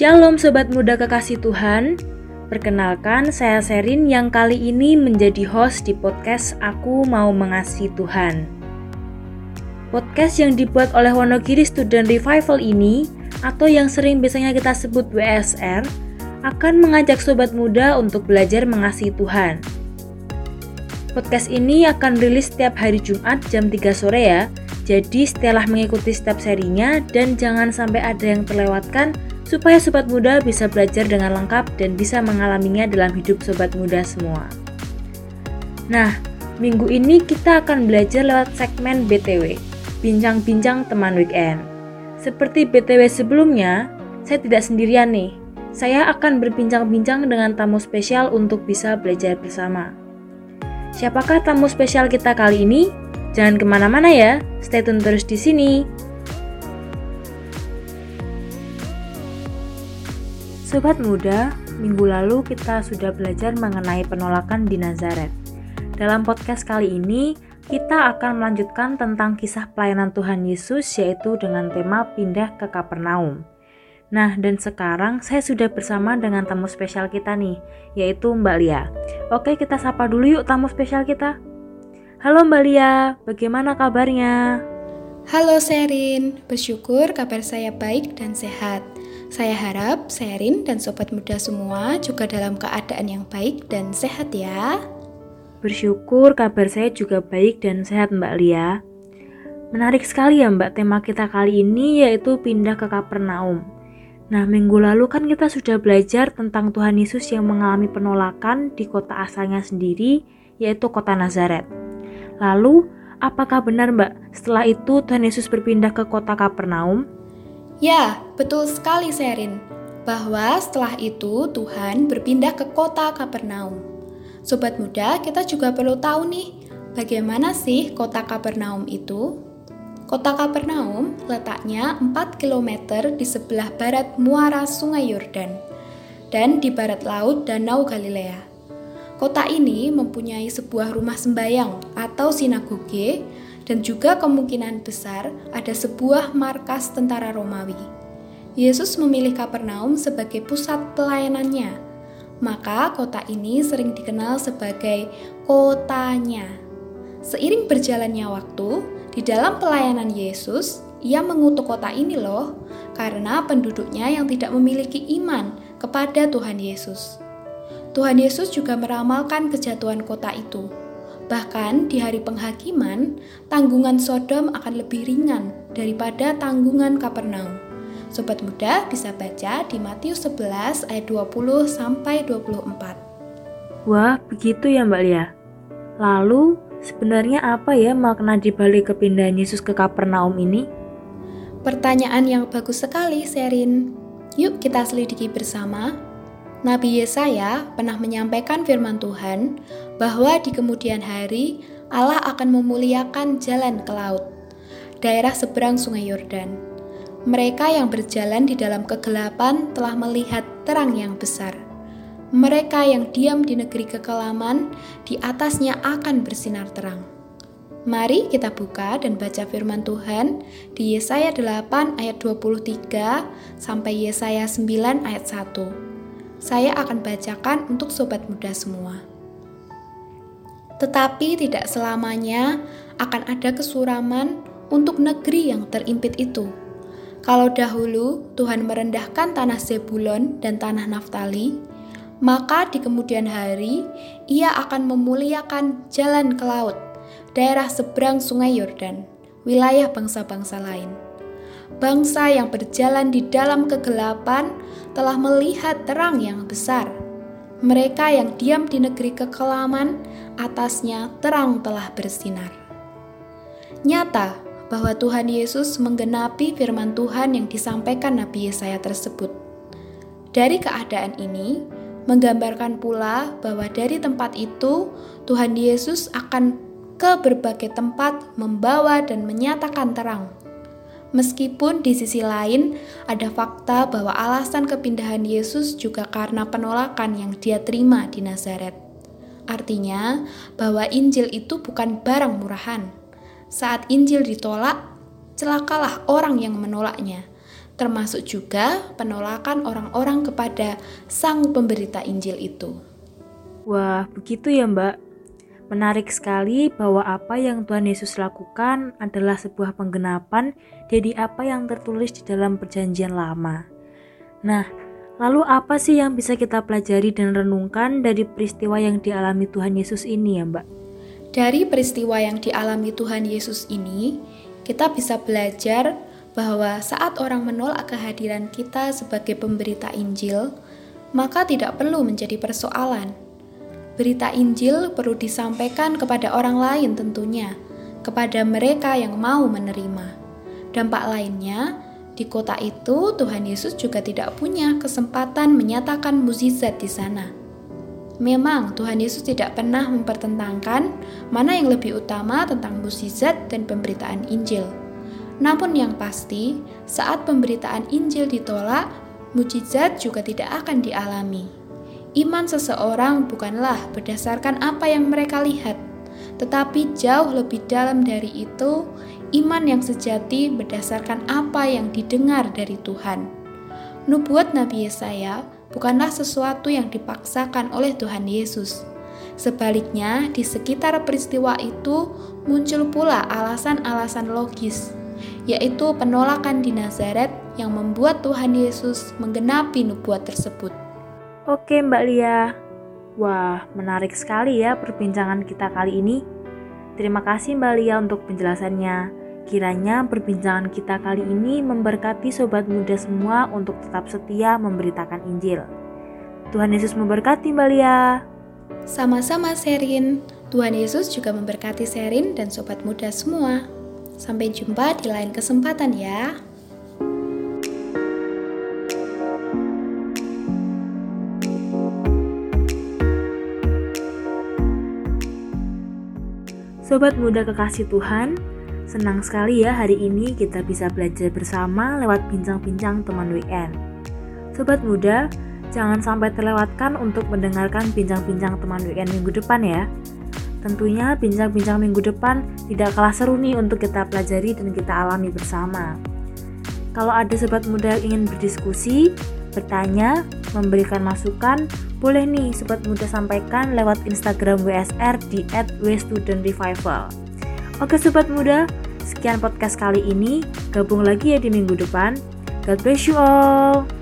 Shalom Sobat Muda Kekasih Tuhan Perkenalkan, saya Serin yang kali ini menjadi host di podcast Aku Mau Mengasihi Tuhan Podcast yang dibuat oleh Wonogiri Student Revival ini atau yang sering biasanya kita sebut WSR akan mengajak sobat muda untuk belajar mengasihi Tuhan. Podcast ini akan rilis setiap hari Jumat jam 3 sore ya. Jadi setelah mengikuti setiap serinya dan jangan sampai ada yang terlewatkan supaya sobat muda bisa belajar dengan lengkap dan bisa mengalaminya dalam hidup sobat muda semua. Nah, minggu ini kita akan belajar lewat segmen BTW, Bincang-Bincang Teman Weekend. Seperti BTW sebelumnya, saya tidak sendirian nih. Saya akan berbincang-bincang dengan tamu spesial untuk bisa belajar bersama. Siapakah tamu spesial kita kali ini? Jangan ke mana-mana ya, stay tune terus di sini. Sobat muda, minggu lalu kita sudah belajar mengenai penolakan di Nazaret. Dalam podcast kali ini, kita akan melanjutkan tentang kisah pelayanan Tuhan Yesus yaitu dengan tema pindah ke Kapernaum. Nah, dan sekarang saya sudah bersama dengan tamu spesial kita nih, yaitu Mbak Lia. Oke, kita sapa dulu yuk tamu spesial kita. Halo Mbak Lia, bagaimana kabarnya? Halo Serin, bersyukur kabar saya baik dan sehat. Saya harap Serin dan sobat muda semua juga dalam keadaan yang baik dan sehat ya. Bersyukur kabar saya juga baik dan sehat Mbak Lia. Menarik sekali ya Mbak tema kita kali ini yaitu pindah ke Kapernaum. Nah minggu lalu kan kita sudah belajar tentang Tuhan Yesus yang mengalami penolakan di kota asalnya sendiri yaitu kota Nazaret. Lalu apakah benar Mbak setelah itu Tuhan Yesus berpindah ke kota Kapernaum? Ya, betul sekali Serin, bahwa setelah itu Tuhan berpindah ke kota Kapernaum. Sobat muda, kita juga perlu tahu nih, bagaimana sih kota Kapernaum itu? Kota Kapernaum letaknya 4 km di sebelah barat muara Sungai Yordan dan di barat laut Danau Galilea. Kota ini mempunyai sebuah rumah sembayang atau sinagoge dan juga kemungkinan besar ada sebuah markas tentara Romawi. Yesus memilih Kapernaum sebagai pusat pelayanannya, maka kota ini sering dikenal sebagai kotanya. Seiring berjalannya waktu, di dalam pelayanan Yesus, ia mengutuk kota ini loh, karena penduduknya yang tidak memiliki iman kepada Tuhan Yesus. Tuhan Yesus juga meramalkan kejatuhan kota itu Bahkan di hari penghakiman, tanggungan Sodom akan lebih ringan daripada tanggungan Kapernaum. Sobat muda bisa baca di Matius 11 ayat 20 sampai 24. Wah, begitu ya Mbak Lia. Lalu, sebenarnya apa ya makna di balik kepindahan Yesus ke Kapernaum ini? Pertanyaan yang bagus sekali, Serin. Yuk kita selidiki bersama. Nabi Yesaya pernah menyampaikan firman Tuhan bahwa di kemudian hari Allah akan memuliakan jalan ke laut, daerah seberang Sungai Yordan. Mereka yang berjalan di dalam kegelapan telah melihat terang yang besar. Mereka yang diam di negeri kekelaman, di atasnya akan bersinar terang. Mari kita buka dan baca firman Tuhan di Yesaya 8 ayat 23 sampai Yesaya 9 ayat 1 saya akan bacakan untuk sobat muda semua. Tetapi tidak selamanya akan ada kesuraman untuk negeri yang terimpit itu. Kalau dahulu Tuhan merendahkan tanah Zebulon dan tanah Naftali, maka di kemudian hari ia akan memuliakan jalan ke laut, daerah seberang sungai Yordan, wilayah bangsa-bangsa lain bangsa yang berjalan di dalam kegelapan telah melihat terang yang besar. Mereka yang diam di negeri kekelaman, atasnya terang telah bersinar. Nyata bahwa Tuhan Yesus menggenapi firman Tuhan yang disampaikan Nabi Yesaya tersebut. Dari keadaan ini, menggambarkan pula bahwa dari tempat itu Tuhan Yesus akan ke berbagai tempat membawa dan menyatakan terang Meskipun di sisi lain ada fakta bahwa alasan kepindahan Yesus juga karena penolakan yang dia terima di Nazaret. Artinya bahwa Injil itu bukan barang murahan. Saat Injil ditolak, celakalah orang yang menolaknya. termasuk juga penolakan orang-orang kepada sang pemberita Injil itu. Wah, begitu ya, Mbak. Menarik sekali bahwa apa yang Tuhan Yesus lakukan adalah sebuah penggenapan dari apa yang tertulis di dalam Perjanjian Lama. Nah, lalu apa sih yang bisa kita pelajari dan renungkan dari peristiwa yang dialami Tuhan Yesus ini, ya, Mbak? Dari peristiwa yang dialami Tuhan Yesus ini, kita bisa belajar bahwa saat orang menolak kehadiran kita sebagai pemberita Injil, maka tidak perlu menjadi persoalan. Berita Injil perlu disampaikan kepada orang lain tentunya, kepada mereka yang mau menerima. Dampak lainnya, di kota itu Tuhan Yesus juga tidak punya kesempatan menyatakan mukjizat di sana. Memang Tuhan Yesus tidak pernah mempertentangkan mana yang lebih utama tentang mukjizat dan pemberitaan Injil. Namun yang pasti, saat pemberitaan Injil ditolak, mujizat juga tidak akan dialami. Iman seseorang bukanlah berdasarkan apa yang mereka lihat, tetapi jauh lebih dalam dari itu, iman yang sejati berdasarkan apa yang didengar dari Tuhan. Nubuat Nabi Yesaya bukanlah sesuatu yang dipaksakan oleh Tuhan Yesus. Sebaliknya, di sekitar peristiwa itu muncul pula alasan-alasan logis yaitu penolakan di Nazaret yang membuat Tuhan Yesus menggenapi nubuat tersebut. Oke, Mbak Lia. Wah, menarik sekali ya perbincangan kita kali ini. Terima kasih Mbak Lia untuk penjelasannya. Kiranya perbincangan kita kali ini memberkati sobat muda semua untuk tetap setia memberitakan Injil. Tuhan Yesus memberkati Mbak Lia. Sama-sama Serin. Tuhan Yesus juga memberkati Serin dan sobat muda semua. Sampai jumpa di lain kesempatan ya. Sobat muda kekasih Tuhan, senang sekali ya hari ini kita bisa belajar bersama lewat bincang-bincang teman weekend. Sobat muda, jangan sampai terlewatkan untuk mendengarkan bincang-bincang teman weekend minggu depan ya. Tentunya bincang-bincang minggu depan tidak kalah seru nih untuk kita pelajari dan kita alami bersama. Kalau ada sobat muda yang ingin berdiskusi, bertanya, memberikan masukan, boleh nih sobat muda sampaikan lewat Instagram WSR di @wstudentrevival. Oke sobat muda, sekian podcast kali ini. Gabung lagi ya di minggu depan. God bless you all.